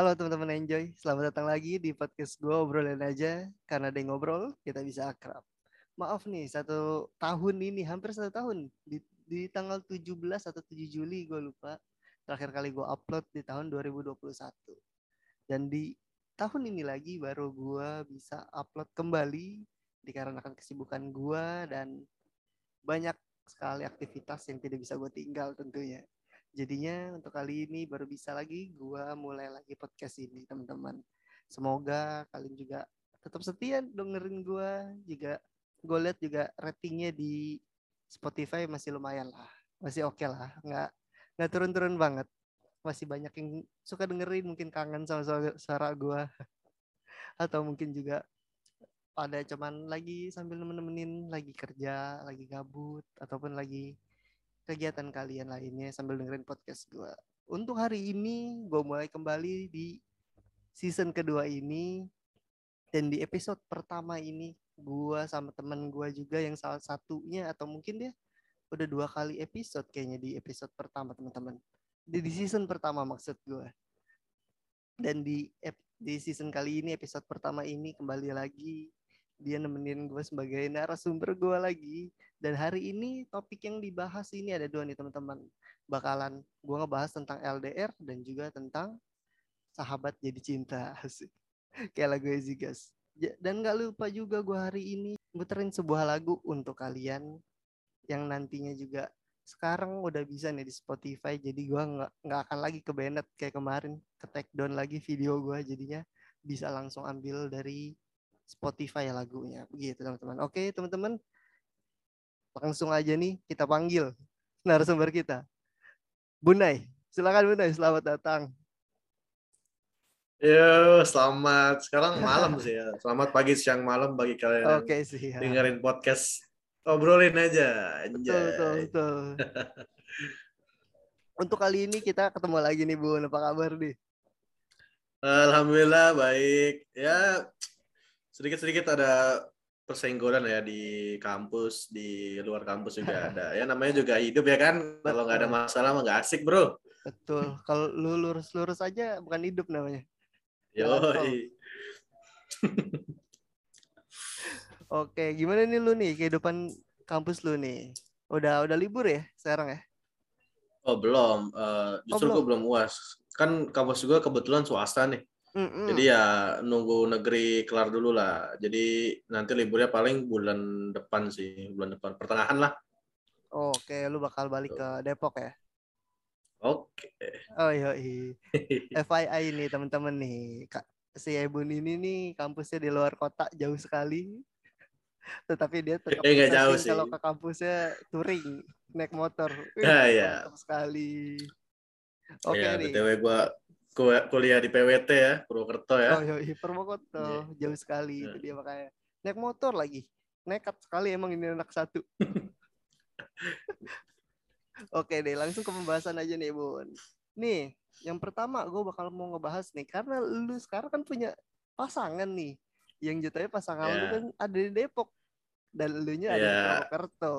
Halo teman-teman Enjoy, selamat datang lagi di podcast gue obrolin aja. Karena ada ngobrol kita bisa akrab. Maaf nih satu tahun ini hampir satu tahun. Di, di tanggal 17 atau 7 Juli gue lupa. Terakhir kali gue upload di tahun 2021 dan di tahun ini lagi baru gue bisa upload kembali dikarenakan kesibukan gue dan banyak sekali aktivitas yang tidak bisa gue tinggal tentunya. Jadinya untuk kali ini baru bisa lagi gue mulai lagi podcast ini teman-teman. Semoga kalian juga tetap setia dengerin gue juga. Gue lihat juga ratingnya di Spotify masih lumayan lah, masih oke okay lah, nggak nggak turun-turun banget. Masih banyak yang suka dengerin, mungkin kangen sama suara, suara gue, atau mungkin juga pada cuman lagi sambil nemenin lagi kerja, lagi gabut, ataupun lagi kegiatan kalian lainnya sambil dengerin podcast gue. Untuk hari ini gue mulai kembali di season kedua ini. Dan di episode pertama ini gue sama temen gue juga yang salah satunya atau mungkin dia udah dua kali episode kayaknya di episode pertama teman-teman. Di, di season pertama maksud gue dan di di season kali ini episode pertama ini kembali lagi dia nemenin gue sebagai narasumber gue lagi. Dan hari ini topik yang dibahas ini ada dua nih teman-teman. Bakalan gue ngebahas tentang LDR dan juga tentang sahabat jadi cinta. Kayak lagu Easy Gas dan gak lupa juga gue hari ini muterin sebuah lagu untuk kalian yang nantinya juga sekarang udah bisa nih di Spotify. Jadi gue nggak nggak akan lagi ke Bennett kayak kemarin ke take down lagi video gue jadinya. Bisa langsung ambil dari Spotify lagunya begitu teman-teman oke teman-teman langsung aja nih kita panggil narasumber kita Bunai silakan Bunai selamat datang Yo, selamat. Sekarang malam sih ya. Selamat pagi, siang, malam bagi kalian Oke sih. Ya. dengerin podcast. Obrolin aja. Betul, betul, betul. Untuk kali ini kita ketemu lagi nih, Bun. Apa kabar nih? Alhamdulillah baik. Ya, sedikit-sedikit ada persenggolan ya di kampus, di luar kampus juga ada. Ya namanya juga hidup ya kan. Kalau nggak ada masalah mah nggak asik, Bro. Betul. Kalau lu lurus-lurus aja bukan hidup namanya. Yo. Oke, gimana nih lu nih kehidupan kampus lu nih? Udah udah libur ya sekarang ya? Oh belum, uh, justru oh, belum. gue belum uas. Kan kampus juga kebetulan swasta nih. Mm -mm. Jadi ya nunggu negeri kelar dulu lah. Jadi nanti liburnya paling bulan depan sih, bulan depan pertengahan lah. Oh, Oke, okay. lu bakal balik ke Depok ya? Oke. Okay. Oh iya. FYI nih teman-teman nih, Kak si Ebun ini nih kampusnya di luar kota jauh sekali. Tetapi dia tetap eh, jauh sih. kalau ke kampusnya touring naik motor. Ya, ya. sekali. Oke okay, ya, nih. BTW gua kuliah di PWT ya, Purwokerto ya. Oh iya, Purwokerto, yeah. jauh sekali yeah. itu dia makanya. Naik motor lagi. Nekat sekali emang ini anak satu. Oke deh, langsung ke pembahasan aja nih, Bun. Nih, yang pertama gue bakal mau ngebahas nih, karena lu sekarang kan punya pasangan nih. Yang jatuhnya pasangan yeah. lu kan ada di Depok. Dan lu nya ada yeah. di iya. Purwokerto.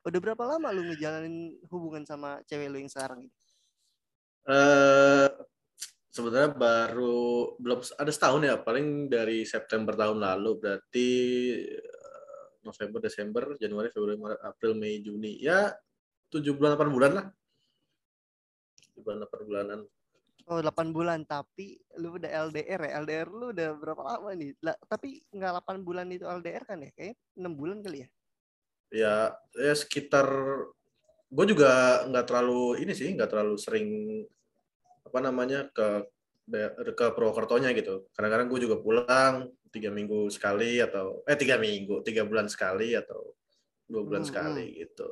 Udah berapa lama lu ngejalanin hubungan sama cewek lu yang sekarang ini? Uh, sebenarnya baru belum ada setahun ya, paling dari September tahun lalu. Berarti eh, November, Desember, Januari, Februari, Maret, April, Mei, Juni. Ya tujuh bulan delapan bulan lah. Tujuh bulan delapan bulanan. Oh delapan bulan. Tapi lu udah LDR ya? LDR lu udah berapa lama nih? Lah, tapi nggak delapan bulan itu LDR kan ya? Kayak enam bulan kali ya? Ya ya sekitar gue juga nggak terlalu ini sih nggak terlalu sering apa namanya ke ke Purwokertonya gitu kadang-kadang gue juga pulang tiga minggu sekali atau eh tiga minggu tiga bulan sekali atau dua bulan hmm, sekali hmm. gitu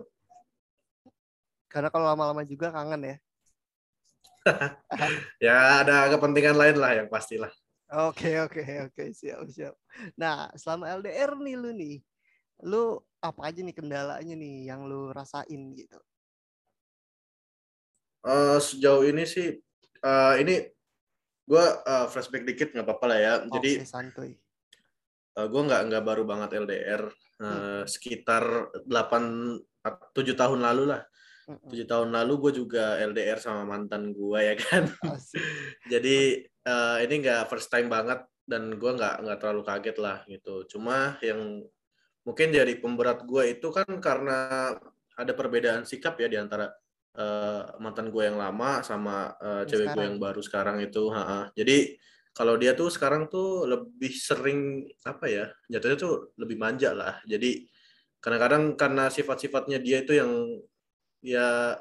karena kalau lama-lama juga kangen ya. ya ada kepentingan lain lah yang pastilah. Oke oke oke siap siap. Nah selama LDR nih lu nih, lu apa aja nih kendalanya nih yang lu rasain gitu? Uh, sejauh ini sih uh, ini gue uh, flashback dikit nggak apa-apa lah ya. Jadi santuy. Uh, gue nggak nggak baru banget LDR uh, hmm. sekitar delapan tujuh tahun lalu lah tujuh tahun lalu gue juga LDR sama mantan gue ya kan jadi uh, ini nggak first time banget dan gue nggak nggak terlalu kaget lah gitu cuma yang mungkin jadi pemberat gue itu kan karena ada perbedaan sikap ya di antara uh, mantan gue yang lama sama uh, cewek gue yang baru sekarang itu ha -ha. jadi kalau dia tuh sekarang tuh lebih sering apa ya jatuhnya tuh lebih manja lah. Jadi kadang-kadang karena sifat-sifatnya dia itu yang ya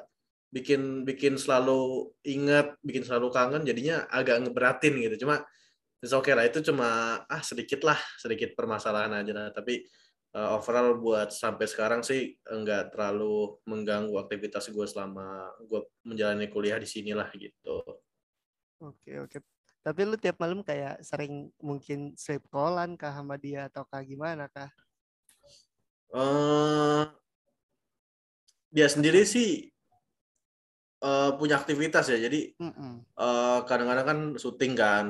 bikin bikin selalu ingat bikin selalu kangen jadinya agak ngeberatin gitu. Cuma oke okay lah itu cuma ah sedikit lah sedikit permasalahan aja lah. Tapi uh, overall buat sampai sekarang sih enggak terlalu mengganggu aktivitas gue selama gue menjalani kuliah di sinilah gitu oke oke tapi lu tiap malam kayak sering mungkin sleep callan kah sama dia atau kah gimana kah? Uh, dia sendiri sih uh, punya aktivitas ya. Jadi kadang-kadang uh, kadang -kadang kan syuting kan,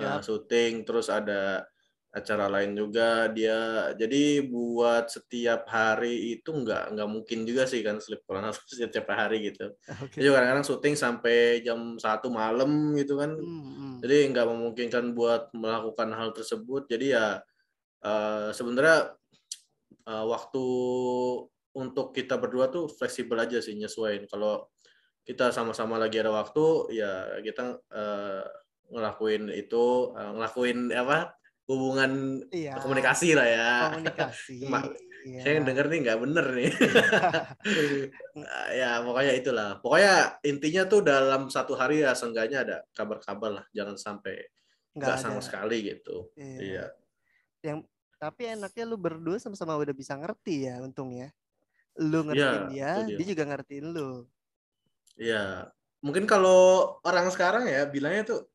yep. uh, syuting terus ada acara lain juga. Dia jadi buat setiap hari itu nggak nggak mungkin juga sih kan sleep corona setiap hari gitu. Okay. jadi kadang-kadang syuting sampai jam satu malam gitu kan. Hmm. jadi nggak memungkinkan buat melakukan hal tersebut. Jadi ya uh, sebenarnya uh, waktu untuk kita berdua tuh fleksibel aja sih nyesuaiin. Kalau kita sama-sama lagi ada waktu ya kita uh, ngelakuin itu uh, ngelakuin apa hubungan iya. komunikasi lah ya. Komunikasi. iya. Saya denger nih nggak bener nih. ya pokoknya itulah. Pokoknya intinya tuh dalam satu hari ya seenggaknya ada kabar-kabar lah. Jangan sampai nggak sama sekali gitu. Iya. iya. Yang tapi enaknya lu berdua sama-sama udah bisa ngerti ya untungnya. Lu ngertiin ya, dia, dia juga ngertiin lu. Iya. Mungkin kalau orang sekarang ya bilangnya tuh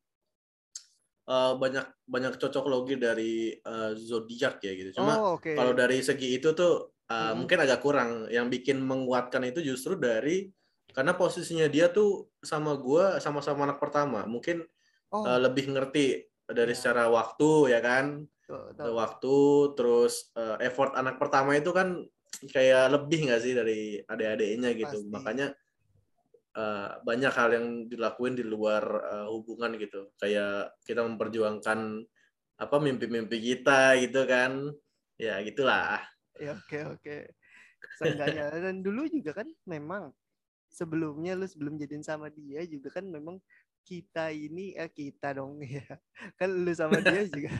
uh, banyak banyak cocok logi dari uh, zodiak ya gitu. Cuma oh, okay. kalau dari segi itu tuh uh, hmm. mungkin agak kurang. Yang bikin menguatkan itu justru dari karena posisinya dia tuh sama gue sama-sama anak pertama. Mungkin oh. uh, lebih ngerti dari ya. secara waktu ya kan. Tuh, tuh. Waktu terus uh, effort anak pertama itu kan kayak lebih nggak sih dari adik-adiknya gitu. Pasti. Makanya uh, banyak hal yang dilakuin di luar uh, hubungan gitu. Kayak kita memperjuangkan apa mimpi-mimpi kita gitu kan. Ya gitulah. Ya oke oke. Seenggaknya. Dan dulu juga kan memang sebelumnya lu sebelum jadiin sama dia juga kan memang kita ini eh kita dong ya. Kan lu sama dia juga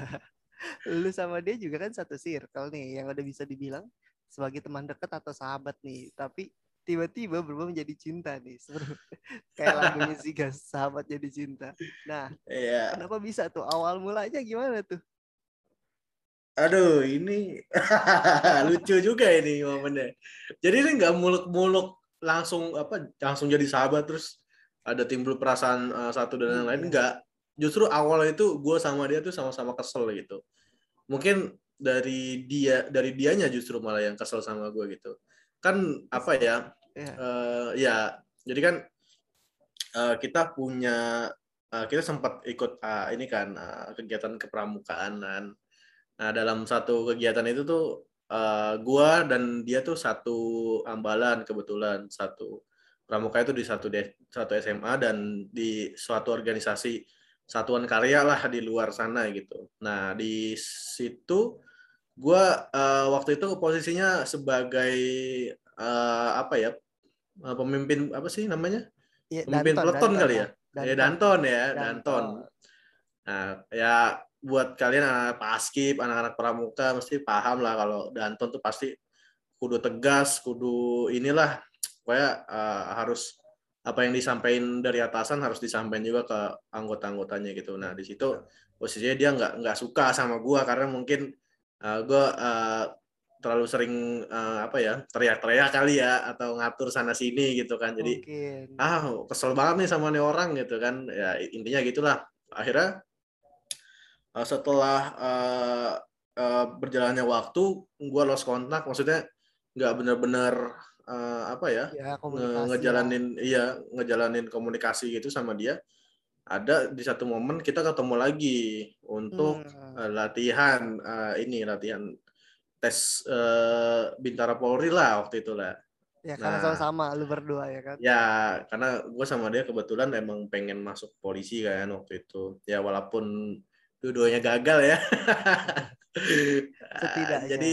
lu sama dia juga kan satu circle nih yang udah bisa dibilang sebagai teman dekat atau sahabat nih. Tapi tiba-tiba berubah menjadi cinta nih kayak lagunya gas sahabat jadi cinta. Nah iya. kenapa bisa tuh? Awal mulanya gimana tuh? Aduh ini lucu juga ini momennya. Jadi ini nggak muluk-muluk langsung apa langsung jadi sahabat terus ada timbul perasaan uh, satu dan yang hmm, lain. Iya. enggak justru awal itu gue sama dia tuh sama-sama kesel gitu. Mungkin dari dia dari dianya justru malah yang kesel sama gue gitu. Kan apa ya uh, ya jadi kan uh, kita punya uh, kita sempat ikut uh, ini kan uh, kegiatan kepramukaan nah dalam satu kegiatan itu tuh uh, gua dan dia tuh satu ambalan kebetulan. Satu pramuka itu di satu satu SMA dan di suatu organisasi satuan karya lah di luar sana gitu. Nah di situ gue uh, waktu itu posisinya sebagai uh, apa ya pemimpin apa sih namanya? Ya, pemimpin Danton, peleton kali ya? Danton. Ya Danton ya, Danton. Danton. Nah, ya buat kalian anak paskib, anak-anak pramuka mesti paham lah kalau Danton tuh pasti kudu tegas, kudu inilah pokoknya uh, harus apa yang disampaikan dari atasan harus disampaikan juga ke anggota-anggotanya gitu. Nah, di situ posisinya dia nggak nggak suka sama gua karena mungkin uh, gua uh, terlalu sering uh, apa ya teriak-teriak kali ya atau ngatur sana sini gitu kan jadi Mungkin. ah kesel banget nih sama nih orang gitu kan ya intinya gitulah akhirnya uh, setelah uh, uh, berjalannya waktu gue lost kontak maksudnya nggak benar-benar uh, apa ya, ya nge ngejalanin ya. iya ngejalanin komunikasi gitu sama dia ada di satu momen kita ketemu lagi untuk hmm. uh, latihan uh, ini latihan tes uh, Bintara Polri lah waktu itu lah. Ya karena Nah. sama-sama lu berdua ya kan. Ya, karena gue sama dia kebetulan emang pengen masuk polisi kan waktu itu. Ya walaupun dua-duanya gagal ya. Setidaknya. Jadi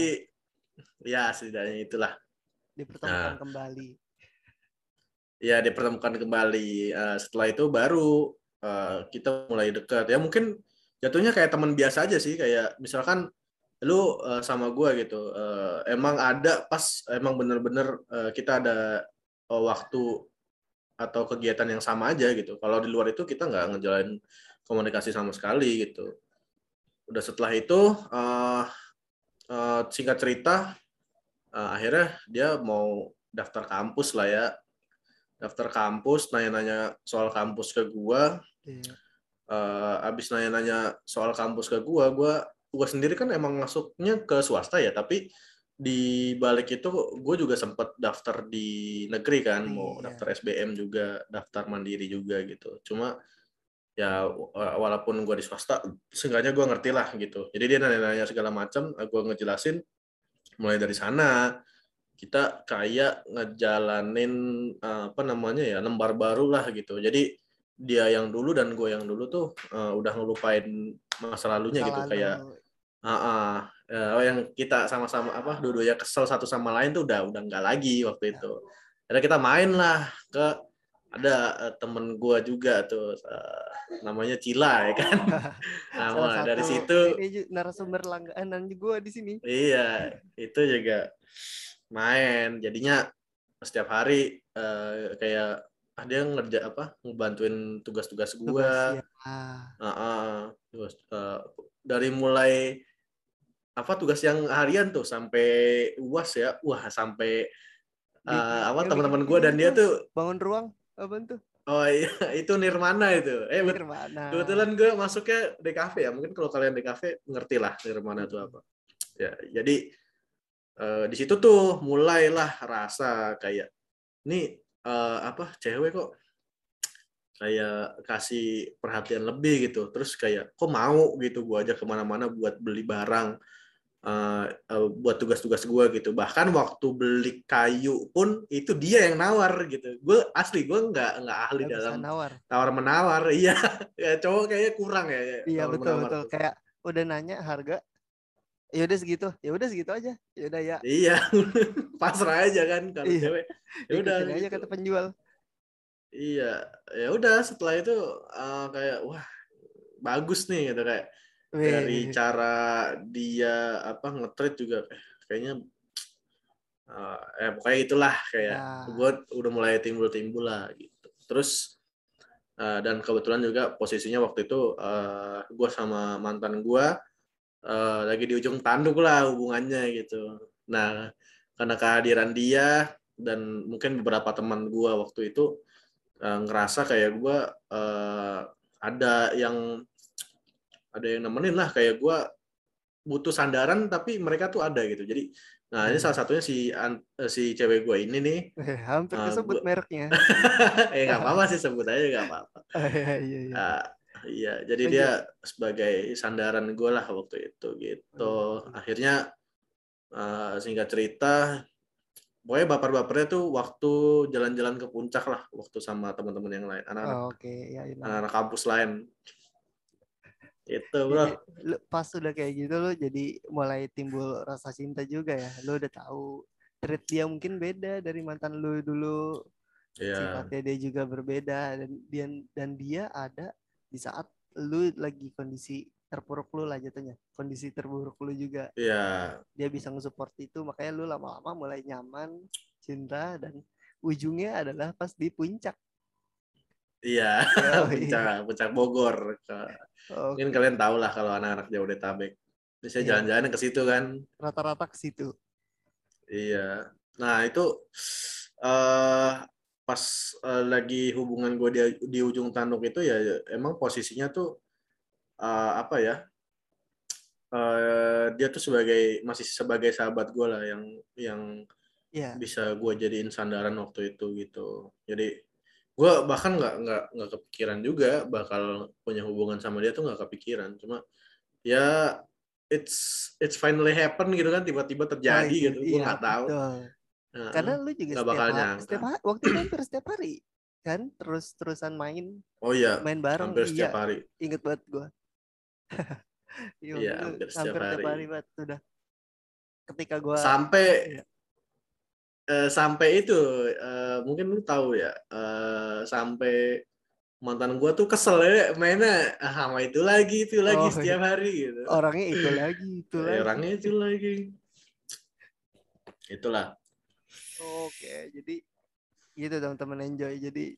ya setidaknya itulah. Dipertemukan Nah. kembali. Ya dipertemukan kembali. Eh, setelah itu baru eh, kita mulai dekat. Ya mungkin jatuhnya kayak teman biasa aja sih. Kayak misalkan lu eh, sama gue gitu. eh, emang ada pas emang bener-bener eh, kita ada eh, waktu atau kegiatan yang sama aja gitu. Kalau di luar itu kita nggak ngejalanin komunikasi sama sekali gitu. Udah setelah itu eh, eh, singkat cerita eh, akhirnya dia mau daftar kampus lah ya. Daftar kampus, nanya-nanya soal kampus ke gua. Iya. Eh, abis nanya-nanya soal kampus ke gua, gua gua sendiri kan emang masuknya ke swasta ya, tapi di balik itu gue juga sempat daftar di negeri kan, mau Iya. daftar SBM juga, daftar mandiri juga gitu. Cuma ya wa- walaupun gue di swasta, seenggaknya gue ngerti lah gitu. Jadi dia nanya-nanya segala macam, gue ngejelasin. Mulai dari sana kita kayak ngejalanin eh, apa namanya ya lembar baru lah gitu. Jadi dia yang dulu dan gue yang dulu tuh eh, udah ngelupain masa lalunya Masa gitu lalu. kayak ah, eh, yang kita sama-sama apa dua-duanya kesel satu sama lain tuh udah udah nggak lagi waktu itu. Akhirnya kita main lah ke ada eh, temen gue juga tuh eh, namanya Cila ya kan. Nah, dari situ ini narasumber langganan gue di sini. Iya, itu juga main. Jadinya setiap hari eh, kayak ah dia ngerja apa ngebantuin tugas-tugas Tugas gua. ya. Ah, Ah, ah, terus eh, dari mulai apa tugas yang harian tuh sampai uas ya, wah sampai Bikin- apa teman-teman gua dan dia tuh, bangun ruang apa tuh? oh iya itu Nirmana itu. Eh Nirvana. Kebetulan gue masuknya DKV ya. Mungkin kalau kalian DKV ngerti lah Nirmana itu apa. Ya, jadi eh, di situ tuh mulailah rasa kayak ini eh, apa cewek kok kayak kasih perhatian lebih gitu. Terus kayak kok mau gitu gue aja ke mana-mana buat beli barang eh, eh, buat tugas-tugas gue gitu. Bahkan waktu beli kayu pun itu dia yang nawar gitu. Gue asli gue nggak nggak ahli bisa dalam nawar. tawar menawar iya ya cowok kayaknya kurang ya Iya tawar betul menawar betul. tuh. Kayak udah nanya harga. Ya udah segitu. Ya udah segitu aja. Ya udah ya. iya pasrah aja kan kalau Iya. cewek ya udah Ikutin aja gitu. kata penjual. iya ya udah setelah itu eh, kayak wah bagus nih gitu kayak dari cara dia apa nge-treat juga eh, kayaknya eh eh, pokoknya itulah kayak Ya. gue udah mulai timbul-timbul lah gitu. Terus eh, dan kebetulan juga posisinya waktu itu eh, gue sama mantan gue eh, lagi di ujung tanduk lah hubungannya gitu. Nah karena kehadiran dia dan mungkin beberapa teman gue waktu itu eh, ngerasa kayak gue eh, ada yang ada yang nemenin lah kayak gue butuh sandaran tapi mereka tuh ada gitu jadi nah ini Hmm. salah satunya si eh, si cewek gue ini nih Eh, Hampir Ah, kesebut gua- mereknya. eh nggak apa-apa sih sebut aja nggak apa-apa Iya iya iya. Ah, iya jadi Oh, dia sebagai sandaran gue lah waktu itu gitu Hmm. akhirnya eh, singkat cerita pokoknya baper-bapernya tuh waktu jalan-jalan ke puncak lah waktu sama teman-teman yang lain anak-anak Oh, Oke, ya iya. anak-anak kampus lain itu bro Jadi, lu pas udah kayak gitu lu jadi mulai timbul rasa cinta juga ya. Lu udah tahu treat dia mungkin beda dari mantan lu dulu. ya Sifatnya dia juga berbeda dan dia dan dia ada di saat lu lagi kondisi terpuruk lu lah jatuhnya. Kondisi terburuk lu juga. ya Dia bisa nge-support itu makanya lu lama-lama mulai nyaman, cinta dan ujungnya adalah pas di puncak. Iya Yoi. puncak puncak Bogor Oke, mungkin kalian tahu lah kalau anak-anak Jabodetabek bisa Iya. jalan-jalan ke situ kan rata-rata ke situ. Iya. Nah itu eh pas eh, lagi hubungan gue di, di ujung tanduk itu ya emang posisinya tuh eh, apa ya? eh dia tuh sebagai masih sebagai sahabat gue lah yang yang Iya. bisa gue jadiin sandaran waktu itu gitu. Jadi gue bahkan nggak nggak nggak kepikiran juga bakal punya hubungan sama dia tuh nggak kepikiran. Cuma ya it's it's finally happen gitu kan tiba-tiba terjadi Nah, itu gitu. Gue dia, nggak tahu. betul. Heeh. Karena lu juga Nggak setiap bakal hari, setiap hari, waktu itu hampir setiap hari kan terus terusan main Oh iya, main bareng hampir iya setiap hari. inget banget gua iya Iya, itu hampir setiap hampir hari. hari banget udah ketika gua Sampai Iya. eh, sampai itu mungkin lu tahu ya, eh, sampai mantan gua tuh kesel ya mainnya ah, sama itu lagi itu lagi Oh, setiap hari gitu. orangnya itu lagi itu Eh, lagi orangnya itu lagi. Itulah. Oke, jadi gitu teman-teman enjoy. Jadi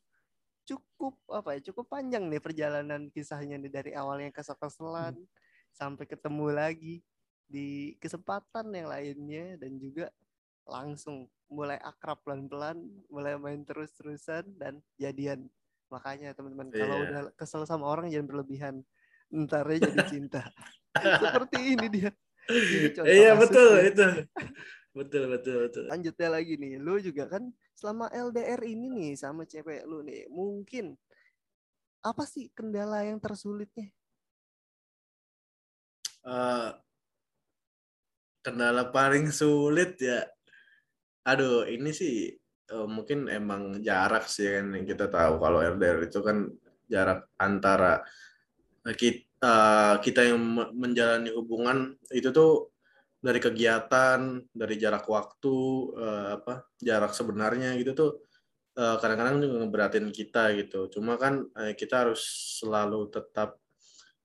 cukup apa ya? Cukup panjang nih perjalanan kisahnya nih dari awalnya kesel-keselan sampai ketemu lagi di kesempatan yang lainnya dan juga langsung mulai akrab pelan-pelan, mulai main terus-terusan dan jadian. Makanya teman-teman kalau Iya. udah kesel sama orang jangan berlebihan. Ntarnya jadi cinta. Seperti ini dia. Ini Iya kasus betul itu. Betul betul betul. lanjutnya lagi nih lu juga kan selama LDR ini nih sama cewek lu nih mungkin apa sih kendala yang tersulitnya Eh, kendala paling sulit ya. Aduh, ini sih eh, mungkin emang jarak sih kan yang kita tahu kalau LDR itu kan jarak antara kita kita yang me- menjalani hubungan itu tuh dari kegiatan, dari jarak waktu, eh, apa jarak sebenarnya gitu tuh eh, kadang-kadang juga ngeberatin kita gitu. Cuma kan eh, kita harus selalu tetap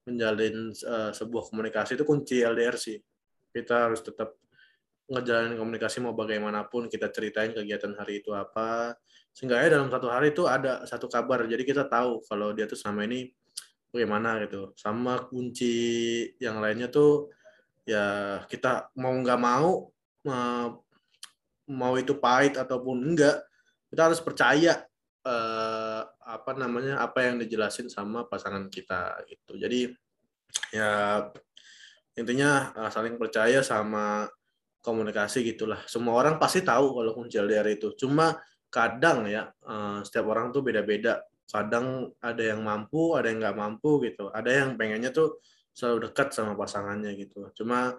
menjalin eh, sebuah komunikasi itu kunci LDR sih. Kita harus tetap ngejalanin komunikasi mau bagaimanapun kita ceritain kegiatan hari itu apa. Seenggaknya dalam satu hari itu ada satu kabar. Jadi kita tahu kalau dia tuh selama ini bagaimana gitu. Sama kunci yang lainnya tuh ya kita mau nggak mau mau itu pahit ataupun enggak kita harus percaya eh, apa namanya apa yang dijelasin sama pasangan kita gitu jadi ya intinya eh, saling percaya sama komunikasi gitulah. Semua orang pasti tahu kalau kunci LDR itu. Cuma kadang ya eh, setiap orang tuh beda-beda. Kadang ada yang mampu ada yang nggak mampu gitu. Ada yang pengennya tuh selalu dekat sama pasangannya gitu. Cuma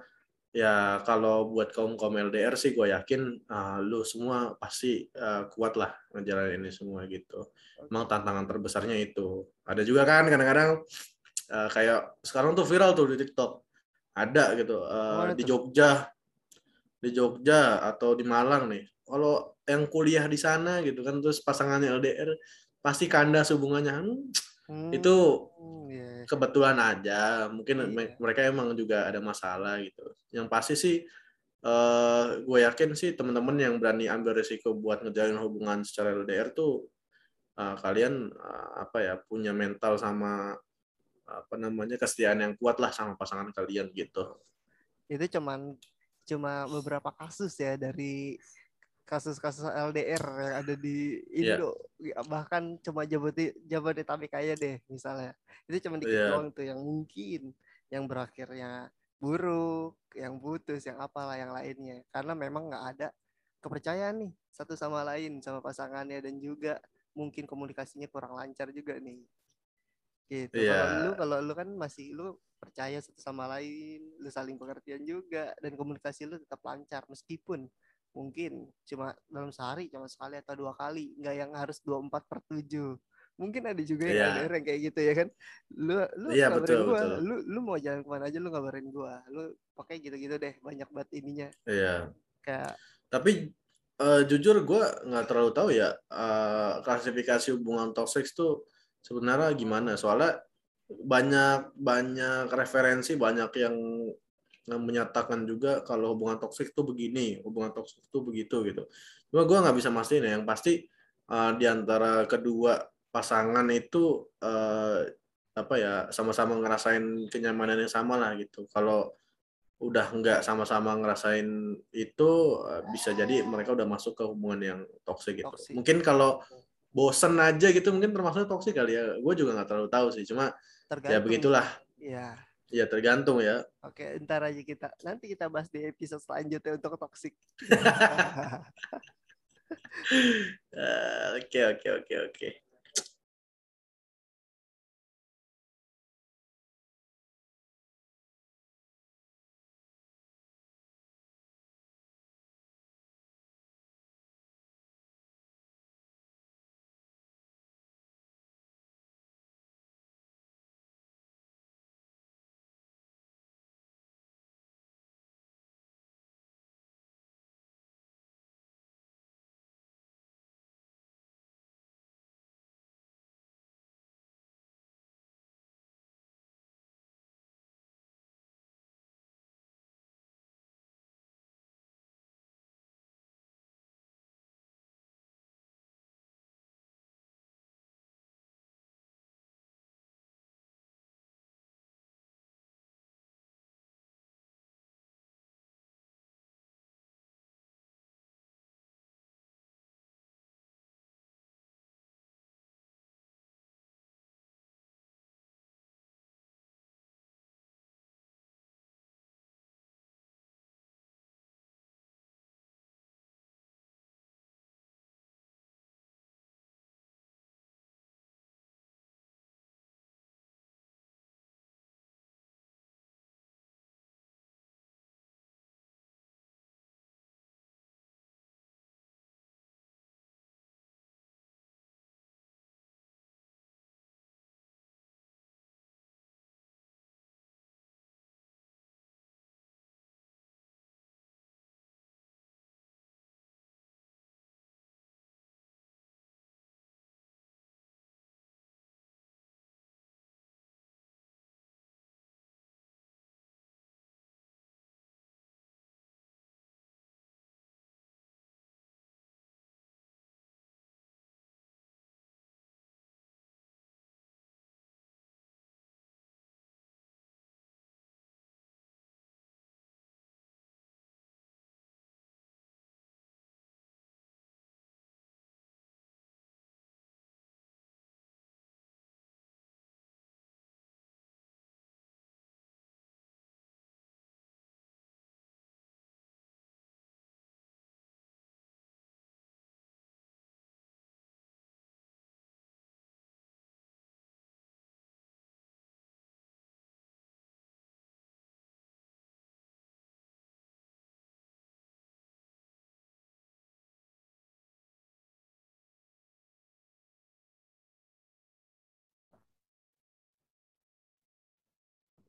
ya kalau buat kaum kaum LDR sih gue yakin uh, lu semua pasti uh, kuat lah ngejalanin ini semua gitu. Emang tantangan terbesarnya itu. Ada juga kan kadang-kadang uh, kayak sekarang tuh viral tuh di TikTok. Ada gitu uh, di? Jogja di Jogja atau di Malang nih. Kalau yang kuliah di sana gitu kan terus pasangannya LDR pasti kandas hubungannya Hmm, Itu Hmm, iya. kebetulan aja. Mungkin Iya. me- mereka emang juga ada masalah gitu. Yang pasti sih eh gue yakin sih teman-teman yang berani ambil risiko buat ngejalin hubungan secara LDR tuh eh, kalian eh, apa ya punya mental sama apa namanya kesetiaan yang kuat lah sama pasangan kalian gitu. Itu cuman cuma beberapa kasus ya dari kasus-kasus LDR yang ada di Iya. Indo bahkan cuma Jabodit Jabodetabek aja deh misalnya itu cuma dikit Iya. doang tuh yang mungkin yang berakhirnya buruk yang putus yang apalah yang lainnya karena memang nggak ada kepercayaan nih satu sama lain sama pasangannya dan juga mungkin komunikasinya kurang lancar juga nih gitu kalau Iya. lu kalau lu kan masih lu percaya satu sama lain lu saling pengertian juga dan komunikasi lu tetap lancar meskipun mungkin cuma dalam sehari cuma sekali atau dua kali nggak yang harus 24 per 7 mungkin ada juga yang Iya. LDR yang kayak gitu ya kan lu lu Iya, kabarin betul, gua betul. lu lu mau jalan ke mana aja lu kabarin gua lu pakai gitu-gitu deh banyak banget ininya Iya. kayak Tapi eh, jujur gue nggak terlalu tahu ya eh, klasifikasi hubungan toxic tuh sebenarnya gimana. Soalnya banyak banyak referensi, banyak yang menyatakan juga kalau hubungan toksik tuh begini, hubungan toksik tuh begitu gitu. Cuma gue nggak bisa mastiin ya. Yang pasti eh, di antara kedua pasangan itu eh, apa ya sama-sama ngerasain kenyamanan yang sama lah gitu. Kalau udah nggak sama-sama ngerasain itu eh, bisa jadi mereka udah masuk ke hubungan yang toksik gitu. Toxic. Mungkin kalau bosen aja gitu mungkin termasuk toksik kali ya. Gue juga nggak terlalu tahu sih. Cuma tergantung ya begitulah. ya Ya tergantung ya. oke ntar aja kita nanti kita bahas di episode selanjutnya untuk toxic Eh, Oke oke oke oke.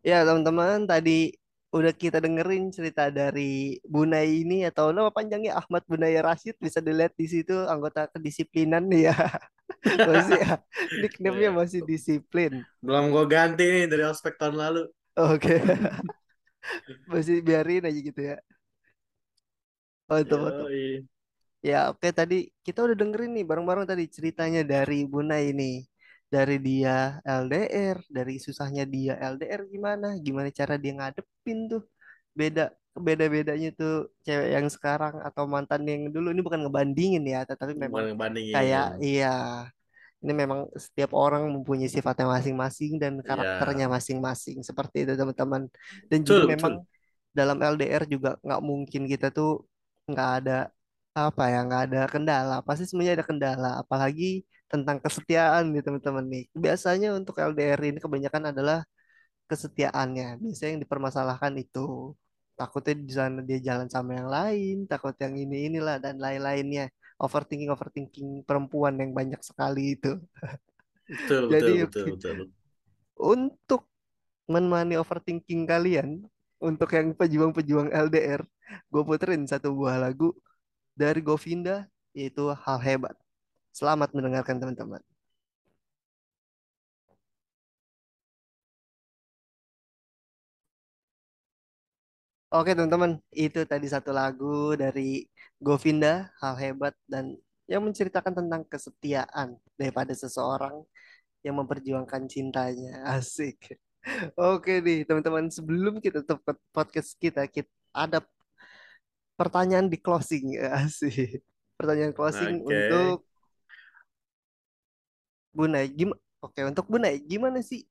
Ya teman-teman tadi udah kita dengerin cerita dari Bunai ini atau nama panjangnya Ahmad Bunai Rashid bisa dilihat di situ anggota kedisiplinan ya masih ya nickname-nya Iya. masih disiplin. Belum gue ganti nih dari ospek tahun lalu. Oke masih biarin aja gitu ya. Mantap. Yoi. Ya oke tadi kita udah dengerin nih bareng-bareng tadi ceritanya dari Bunai ini. Dari dia LDR, dari susahnya dia LDR gimana, gimana cara dia ngadepin tuh? Beda beda-bedanya tuh cewek yang sekarang atau mantan yang dulu. Ini bukan ngebandingin ya, tetapi memang Bukan kayak iya. Ini memang setiap orang mempunyai sifatnya masing-masing dan Iya. karakternya masing-masing. Seperti itu teman-teman. Dan juga Betul, memang dalam LDR juga nggak mungkin kita tuh nggak ada apa ya nggak ada kendala. Pasti semuanya ada kendala. Apalagi tentang kesetiaan nih teman-teman nih. Biasanya untuk LDR ini kebanyakan adalah kesetiaannya. Biasanya yang dipermasalahkan itu takutnya di sana dia jalan sama yang lain takut yang ini inilah dan lain-lainnya. Overthinking overthinking perempuan yang banyak sekali itu. Betul, jadi betul, betul, betul. untuk menemani overthinking kalian untuk yang pejuang-pejuang LDR gue puterin satu buah lagu dari Govinda yaitu Hal Hebat. Selamat mendengarkan teman-teman. Oke teman-teman, itu tadi satu lagu dari Govinda Hal Hebat dan yang menceritakan tentang kesetiaan daripada seseorang yang memperjuangkan cintanya. Asik. Oke nih teman-teman, sebelum kita tutup podcast kita, kita ada pertanyaan di closing. Asik. Pertanyaan closing Oke. untuk Bunai, gimana? Oke, untuk Bunai, gimana sih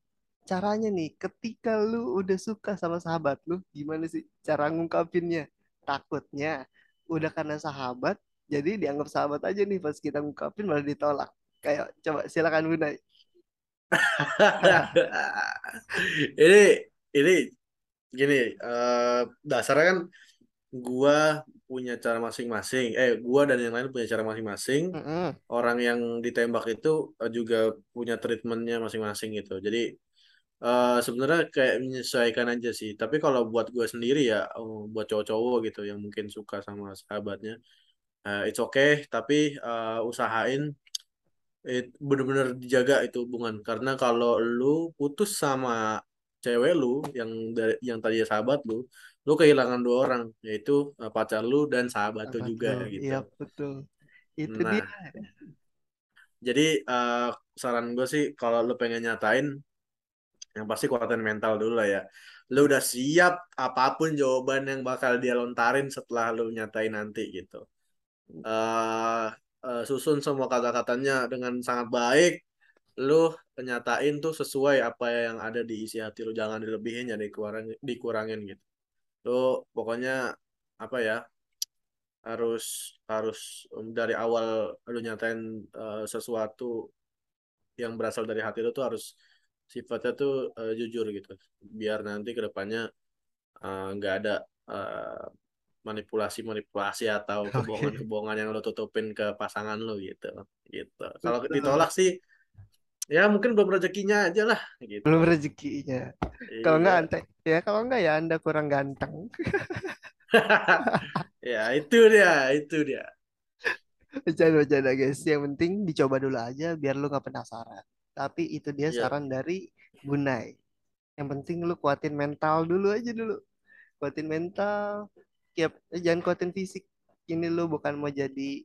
caranya nih ketika lu udah suka sama sahabat lu, gimana sih cara ngungkapinnya? Takutnya udah karena sahabat, jadi dianggap sahabat aja nih pas kita ngungkapin malah ditolak. Kayak coba silakan Bunai. Ini ini gini, eh, dasarnya kan gua punya cara masing-masing. Eh, gua dan yang lain punya cara masing-masing. Mm-mm. Orang yang ditembak itu eh, juga punya treatmentnya masing-masing gitu. Jadi eh, sebenarnya kayak menyesuaikan aja sih. Tapi kalau buat gua sendiri ya, oh, buat cowok-cowok gitu yang mungkin suka sama sahabatnya, eh, it's okay. Tapi eh, usahain it, bener-bener dijaga itu hubungan. Karena kalau lu putus sama cewek lu yang dari yang tadinya sahabat lu, lu kehilangan dua orang, yaitu eh, pacar lu dan sahabat lu juga lu, gitu. iya betul. Itu dia. Nah, jadi eh, saran gue sih kalau lu pengen nyatain, yang pasti kuatin mental dulu lah ya. Lu udah siap apa pun jawaban yang bakal dia lontarin setelah lu nyatain nanti gitu. eh eh, susun semua kata-katanya dengan sangat baik. Lu nyatain tuh sesuai apa yang ada di isi hati lu. Jangan dilebihin ya dikurangin, dikurangin gitu. Lu pokoknya apa ya harus harus um, dari awal lu nyatain eh, sesuatu yang berasal dari hati lu tuh harus sifatnya tuh eh, jujur gitu. Biar nanti ke depannya eh, nggak ada eh, manipulasi-manipulasi atau Oke. kebohongan-kebohongan yang lo tutupin ke pasangan lo gitu. Gitu. Kalau ditolak sih ya mungkin belum rezekinya aja lah gitu. Belum rezekinya. Kalau nggak Iya. ante, ya kalau nggak ya Anda kurang ganteng. ya itu dia, itu dia. Bercanda-bercanda guys. Yang penting dicoba dulu aja biar lu nggak penasaran. Tapi itu dia Iya. saran dari Bunai. Yang penting lu kuatin mental dulu aja dulu. Kuatin mental. Ya, jangan kuatin fisik. Ini lu bukan mau jadi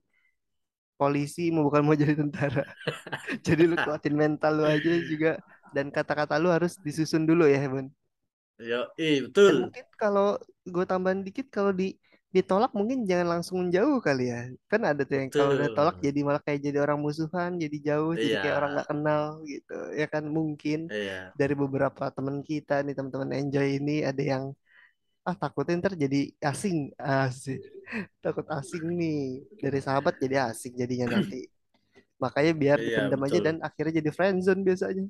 polisi, mau bukan mau jadi tentara. Jadi lu kuatin mental lu aja juga. Dan kata-kata lu harus disusun dulu ya, Bun. Yo, ih, Dan betul. mungkin kalau gue tambahan dikit, kalau di ditolak mungkin jangan langsung jauh kali ya. Kan ada tuh yang kalau udah tolak jadi malah kayak jadi orang musuhan, jadi jauh, jadi Iya, kayak orang nggak kenal gitu. Ya kan mungkin iya. dari beberapa teman kita nih teman-teman enjoy ini ada yang ah takutnya ntar jadi asing, asik. Takut asing nih dari sahabat jadi asing jadinya nanti. Makanya biar Iya, dipendam aja dan akhirnya jadi friendzone biasanya.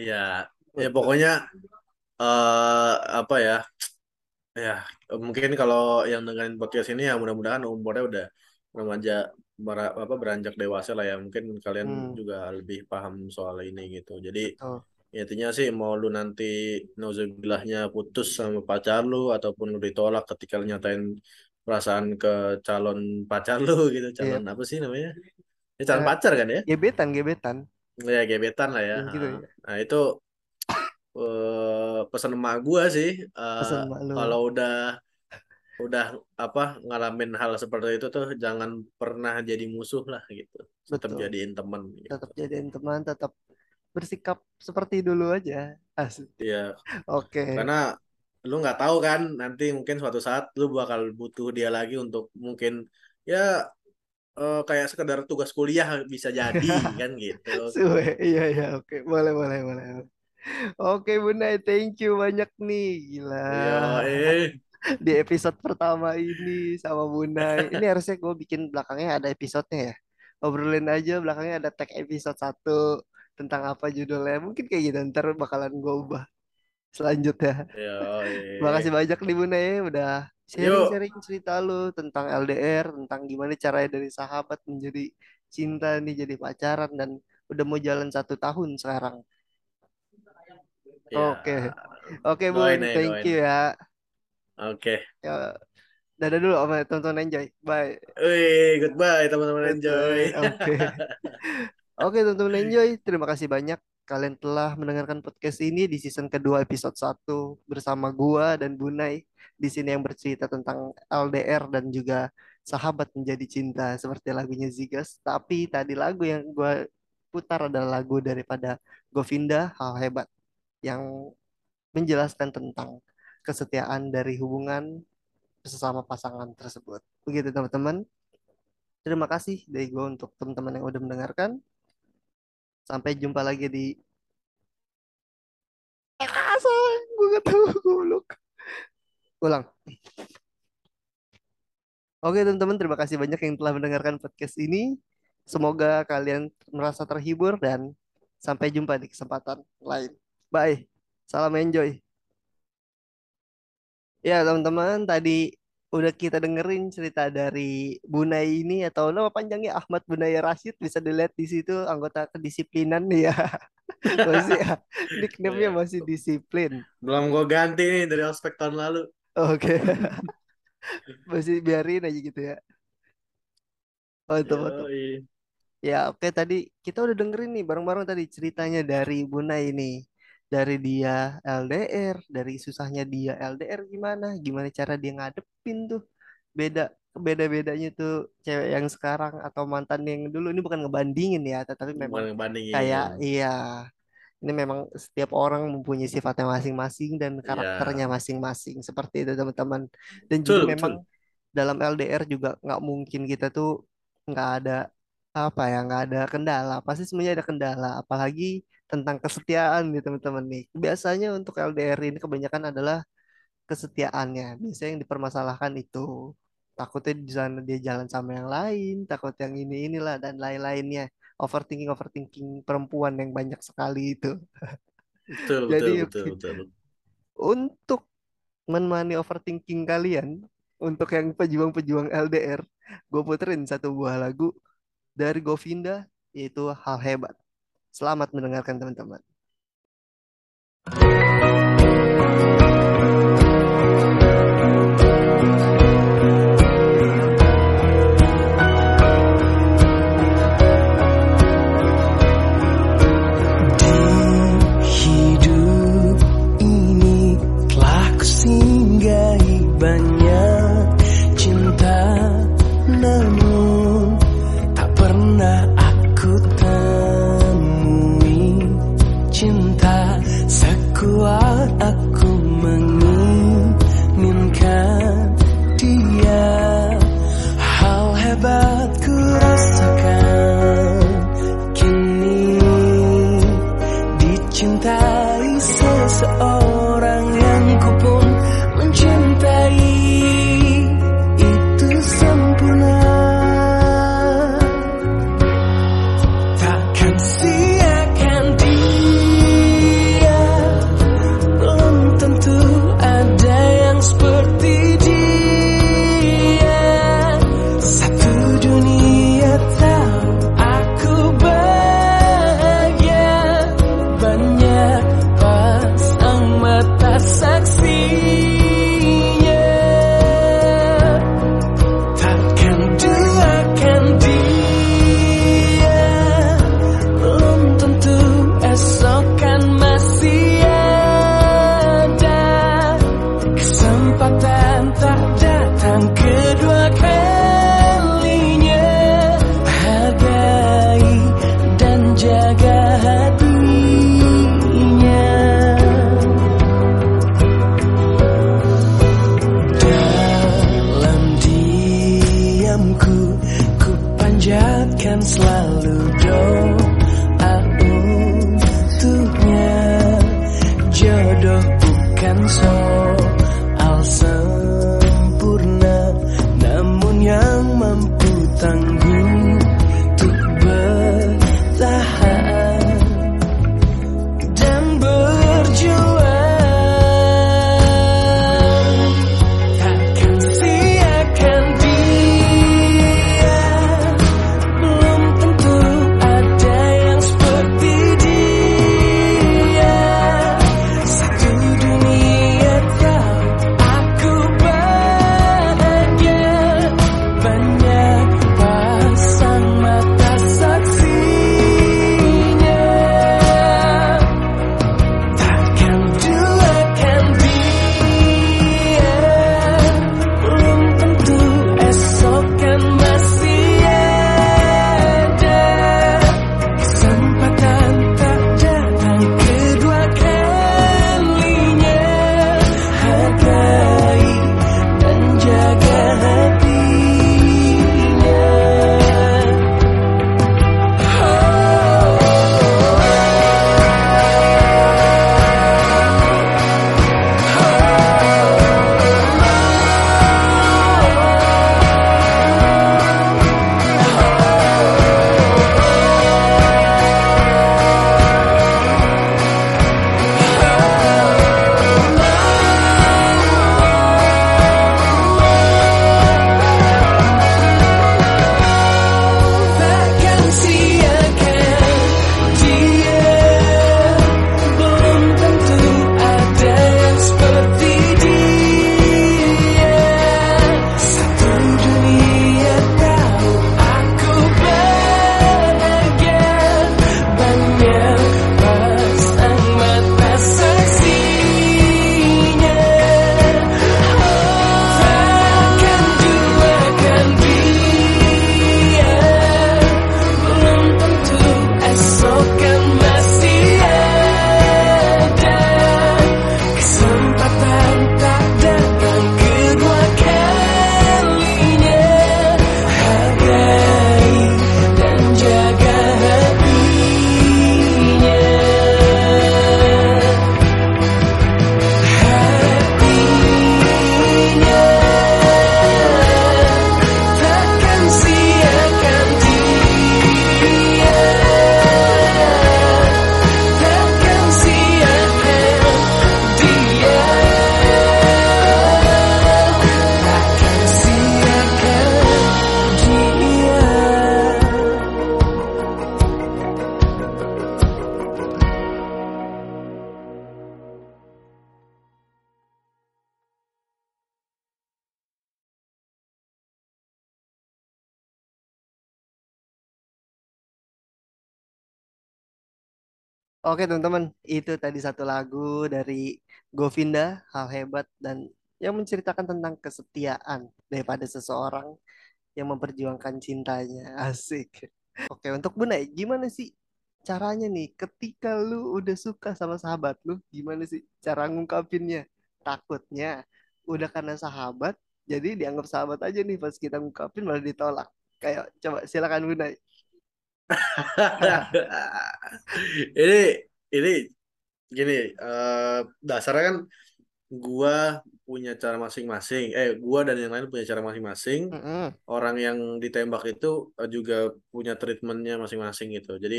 Iya. Ya pokoknya eh apa ya? Ya, mungkin kalau yang dengerin podcast ini ya mudah-mudahan umurnya udah remaja bara- apa beranjak dewasa lah ya. Mungkin kalian Hmm, juga lebih paham soal ini gitu. Jadi betul. Intinya sih mau lu nanti nauzubillahnya putus sama pacar lu ataupun lu ditolak ketika lu nyatain perasaan ke calon pacar lu gitu calon apa sih namanya ya, calon Eh, pacar kan ya Gebetan, gebetan. ya gebetan lah ya Ya, gitu ya. nah itu eh, pesan emak gua sih Pesan lu. kalau udah udah apa ngalamin hal seperti itu tuh jangan pernah jadi musuh lah gitu tetap Betul. jadiin teman gitu. Tetap jadiin teman, tetap bersikap seperti dulu aja. Asik. Iya, Oke. karena lu nggak tahu kan nanti mungkin suatu saat lu bakal butuh dia lagi untuk mungkin ya eh, kayak sekedar tugas kuliah bisa jadi kan gitu. Suwe. Iya, iya, oke. Boleh, boleh, boleh. Oke, Bunda, thank you banyak nih. Gila. Iya, eh, Di episode pertama ini sama Bunda. Ini harusnya gue bikin belakangnya ada episodenya ya. Obrolin aja belakangnya ada tag episode 1 tentang apa judulnya. Mungkin kayak gitu ntar bakalan gue ubah selanjutnya. eh. Makasih banyak nih Bunda ya udah sharing-sharing cerita lu tentang LDR, tentang gimana caranya dari sahabat menjadi cinta nih jadi pacaran dan udah mau jalan satu tahun sekarang. Ya, Oke. Oke Doain Bun, ya, thank doain. you ya. Oke. Ya, dadah dulu sama tonton enjoy. Bye. Wih, goodbye teman-teman enjoy. Oke. Oke teman-teman enjoy. Terima kasih banyak kalian telah mendengarkan podcast ini di season kedua episode 1 bersama gua dan Bunai di sini yang bercerita tentang LDR dan juga sahabat menjadi cinta seperti lagunya Zigas. Tapi tadi lagu yang gua putar adalah lagu daripada Govinda Hal Hebat yang menjelaskan tentang kesetiaan dari hubungan sesama pasangan tersebut. Begitu teman-teman. Terima kasih dari gue untuk teman-teman yang udah mendengarkan. Sampai jumpa lagi di Ah, salah. Gue gak tahu goblok. Ulang. Oke teman-teman, terima kasih banyak yang telah mendengarkan podcast ini. Semoga kalian merasa terhibur dan sampai jumpa di kesempatan lain. Bye. Salam enjoy. Ya teman-teman, tadi udah kita dengerin cerita dari Bunai ini atau nama panjangnya Ahmad Bunaya Rashid bisa dilihat di situ anggota kedisiplinan ya. masih ya, nickname-nya Iya. masih disiplin. Belum gue ganti nih dari ospek tahun lalu. Oke. masih biarin aja gitu ya. Mantap. Yoi. Ya, oke tadi kita udah dengerin nih bareng-bareng tadi ceritanya dari Buna ini. Dari dia LDR, dari susahnya dia LDR gimana, gimana cara dia ngadepin tuh. Beda beda-bedanya tuh cewek yang sekarang atau mantan yang dulu ini bukan ngebandingin ya, tetapi memang kayak iya. Ini memang setiap orang mempunyai sifatnya masing-masing dan karakternya masing-masing. Seperti itu teman-teman. Dan juga Betul, memang dalam LDR juga nggak mungkin kita tuh nggak ada apa ya nggak ada kendala pasti semuanya ada kendala apalagi tentang kesetiaan nih teman-teman nih. Biasanya untuk LDR ini kebanyakan adalah kesetiaannya. Biasanya yang dipermasalahkan itu takutnya di sana dia jalan sama yang lain takut yang ini inilah dan lain-lainnya. Overthinking overthinking perempuan yang banyak sekali itu. Betul, Jadi, betul, betul, betul. untuk menemani overthinking kalian untuk yang pejuang-pejuang LDR gue puterin satu buah lagu dari Govinda yaitu Hal Hebat selamat mendengarkan teman-teman Oke teman-teman, itu tadi satu lagu dari Govinda, Hal Hebat dan yang menceritakan tentang kesetiaan daripada seseorang yang memperjuangkan cintanya. Asik. Oke, untuk Bunda, gimana sih caranya nih ketika lu udah suka sama sahabat lu, gimana sih cara ngungkapinnya? Takutnya udah karena sahabat, jadi dianggap sahabat aja nih pas kita ngungkapin malah ditolak. Kayak coba silakan Bunda. ini ini gini eh, dasarnya kan gua punya cara masing-masing. Eh gua dan yang lain punya cara masing-masing. Mm-mm. orang yang ditembak itu eh, juga punya treatmentnya masing-masing gitu. Jadi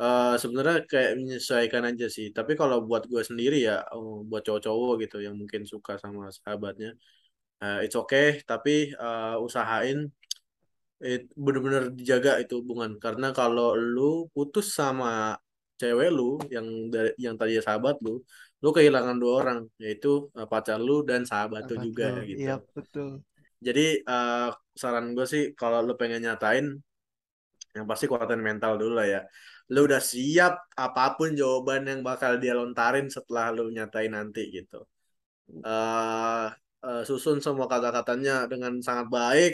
eh, sebenarnya kayak menyesuaikan aja sih. Tapi kalau buat gua sendiri ya eh, buat cowok-cowok gitu yang mungkin suka sama sahabatnya eh, it's okay. Tapi eh, usahain bener-bener dijaga itu hubungan karena kalau lu putus sama cewek lu yang dari yang tadi sahabat lu lu kehilangan dua orang yaitu uh, pacar lu dan sahabat lu juga lu. gitu Iya, betul. jadi uh, saran gue sih kalau lu pengen nyatain yang pasti kuatin mental dulu lah ya lu udah siap apa pun jawaban yang bakal dia lontarin setelah lu nyatain nanti gitu uh, uh, susun semua kata-katanya dengan sangat baik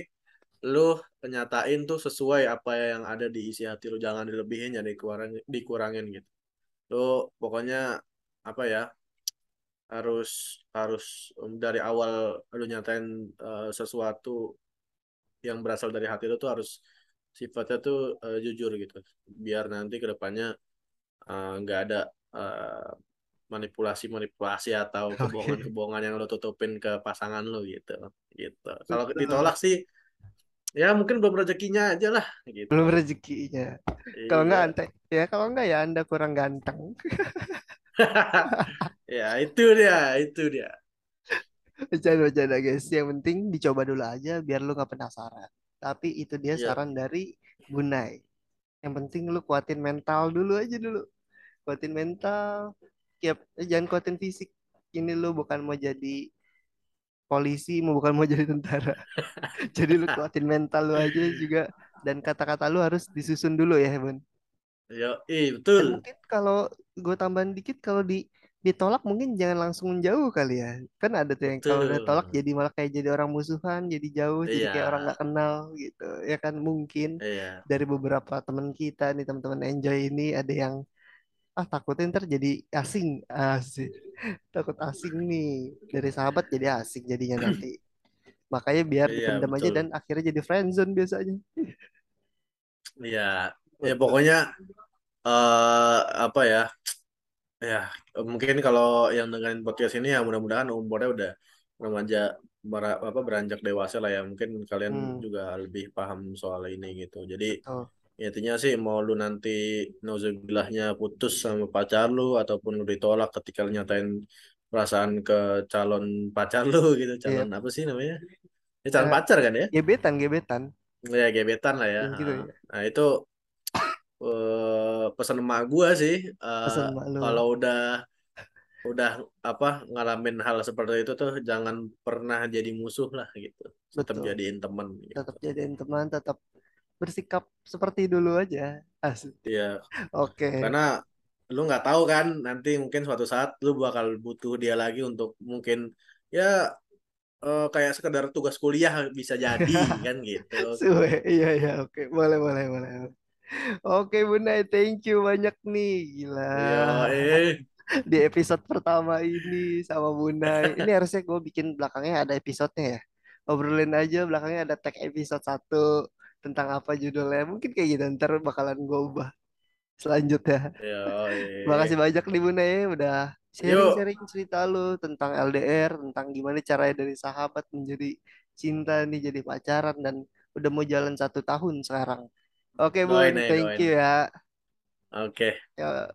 lu nyatain tuh sesuai apa yang ada di isi hati lu jangan dilebihin jangan dikurangin, dikurangin gitu. Lu pokoknya apa ya harus harus um, dari awal lu nyatain uh, sesuatu yang berasal dari hati lu tuh harus sifatnya tuh uh, jujur gitu. Biar nanti ke depannya uh, nggak ada uh, manipulasi-manipulasi atau Oke. kebohongan-kebohongan yang lo tutupin ke pasangan lo gitu gitu. Kalau ditolak sih ya mungkin belum rezekinya aja lah gitu Belum rezekinya. Kalau Iya. enggak ante, ya kalau enggak ya Anda kurang ganteng. ya itu dia itu dia Bercanda-bercanda guys. Yang penting dicoba dulu aja biar lu nggak penasaran. Tapi itu dia Iya. saran dari Bunai. Yang penting lu kuatin mental dulu aja dulu. Kuatin mental. Ya, jangan kuatin fisik. Ini lu bukan mau jadi polisi, mau bukan mau jadi tentara. Jadi lu kuatin mental lu aja juga. Dan kata-kata lu harus disusun dulu ya, Bun. yo ih Dan betul mungkin kalau gue tambahin dikit, kalau di ditolak mungkin jangan langsung jauh kali ya. Kan ada tuh yang kalau udah tolak jadi malah kayak jadi orang musuhan, jadi jauh, jadi iya kayak orang nggak kenal gitu. Ya kan mungkin iya dari beberapa teman kita nih teman-teman enjoy ini ada yang ah takutnya ntar jadi asing, asik. Takut asing nih. Dari sahabat jadi asing jadinya nanti. Makanya biar iya dipendam aja betul. dan akhirnya jadi friendzone biasanya. iya. Ya pokoknya eh apa ya? Ya mungkin kalau yang dengerin podcast ini ya mudah-mudahan umurnya udah remaja bara- apa beranjak dewasa lah ya. Mungkin kalian Hmm, juga lebih paham soal ini gitu. Jadi betul. Ya, intinya sih mau lu nanti nauzubillahnya putus sama pacar lu ataupun lu ditolak ketika lu nyatain perasaan ke calon pacar lu gitu Iya. calon apa sih namanya ini calon Eh, pacar kan ya gebetan, gebetan. ya gebetan lah ya gitu ya. nah itu eh, pesan emak gua sih lu. kalau udah udah apa ngalamin hal seperti itu tuh jangan pernah jadi musuh lah gitu tetap Betul. jadiin teman gitu Tetap jadiin teman, tetap bersikap seperti dulu aja. Asik. ya Oke. karena lu nggak tahu kan nanti mungkin suatu saat lu bakal butuh dia lagi untuk mungkin ya eh, kayak sekedar tugas kuliah bisa jadi kan gitu Suwe. Iya, iya. Oke. Boleh, boleh, boleh. Oke, Bunda. Thank you banyak nih. Gila. Iya, eh, Di episode pertama ini sama Bunda. Ini harusnya gue bikin belakangnya ada episodenya ya. Obrolin aja belakangnya ada tag episode 1 tentang apa judulnya. Mungkin kayak gitu. Ntar bakalan gue ubah selanjutnya. eh. Makasih banyak nih Bunda ya udah sharing-sharing cerita lu tentang LDR, tentang gimana caranya dari sahabat menjadi cinta nih jadi pacaran dan udah mau jalan satu tahun sekarang. Oke Bun, ya, thank doain. you ya. Oke. Ya,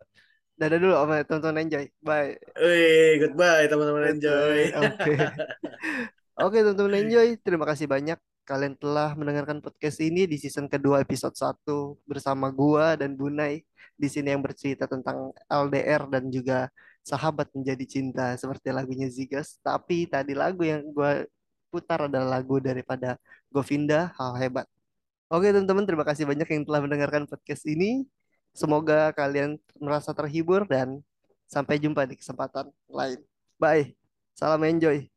dadah dulu sama tonton enjoy. Bye. Wih, goodbye teman-teman enjoy. Oke. Oke teman-teman enjoy. Terima kasih banyak kalian telah mendengarkan podcast ini di season kedua episode 1 bersama gua dan Bunai di sini yang bercerita tentang LDR dan juga sahabat menjadi cinta seperti lagunya Zigas. Tapi tadi lagu yang gua putar adalah lagu daripada Govinda Hal Hebat. Oke teman-teman terima kasih banyak yang telah mendengarkan podcast ini. Semoga kalian merasa terhibur dan sampai jumpa di kesempatan lain. Bye. Salam enjoy.